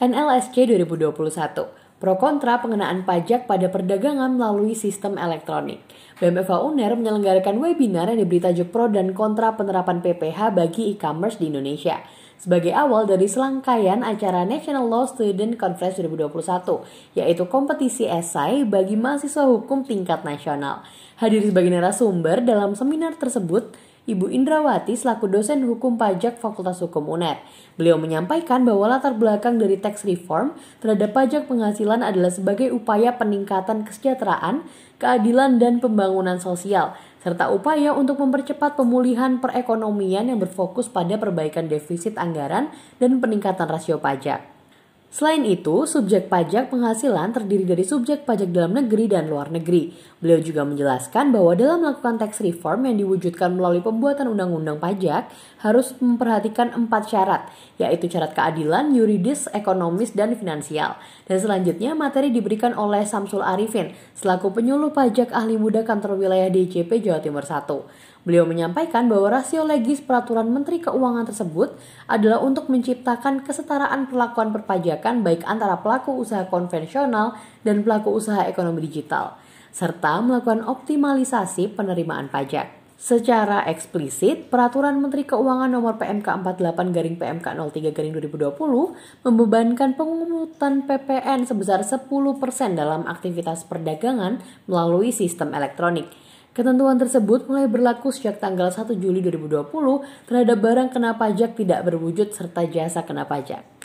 NLSC 2021. Pro kontra pengenaan pajak pada perdagangan melalui sistem elektronik. BMFA UNER menyelenggarakan webinar yang diberi tajuk pro dan kontra penerapan PPH bagi e-commerce di Indonesia. Sebagai awal dari selangkaian acara National Law Student Conference 2021, yaitu kompetisi esai bagi mahasiswa hukum tingkat nasional. Hadir sebagai narasumber dalam seminar tersebut, Ibu Indrawati selaku dosen hukum pajak Fakultas Hukum UNER. Beliau menyampaikan bahwa latar belakang dari tax reform terhadap pajak penghasilan adalah sebagai upaya peningkatan kesejahteraan, keadilan, dan pembangunan sosial, serta upaya untuk mempercepat pemulihan perekonomian yang berfokus pada perbaikan defisit anggaran dan peningkatan rasio pajak. Selain itu, subjek pajak penghasilan terdiri dari subjek pajak dalam negeri dan luar negeri. Beliau juga menjelaskan bahwa dalam melakukan tax reform yang diwujudkan melalui pembuatan undang-undang pajak harus memperhatikan empat syarat, yaitu syarat keadilan, yuridis, ekonomis, dan finansial. Dan selanjutnya materi diberikan oleh Samsul Arifin selaku penyuluh pajak ahli muda kantor wilayah DJP Jawa Timur 1. Beliau menyampaikan bahwa rasio legis peraturan Menteri Keuangan tersebut adalah untuk menciptakan kesetaraan perlakuan perpajakan baik antara pelaku usaha konvensional dan pelaku usaha ekonomi digital, serta melakukan optimalisasi penerimaan pajak. Secara eksplisit, Peraturan Menteri Keuangan Nomor PMK 48 garing PMK 03 garing 2020 membebankan pengurutan PPN sebesar 10% dalam aktivitas perdagangan melalui sistem elektronik. Ketentuan tersebut mulai berlaku sejak tanggal 1 Juli 2020 terhadap barang kena pajak tidak berwujud serta jasa kena pajak.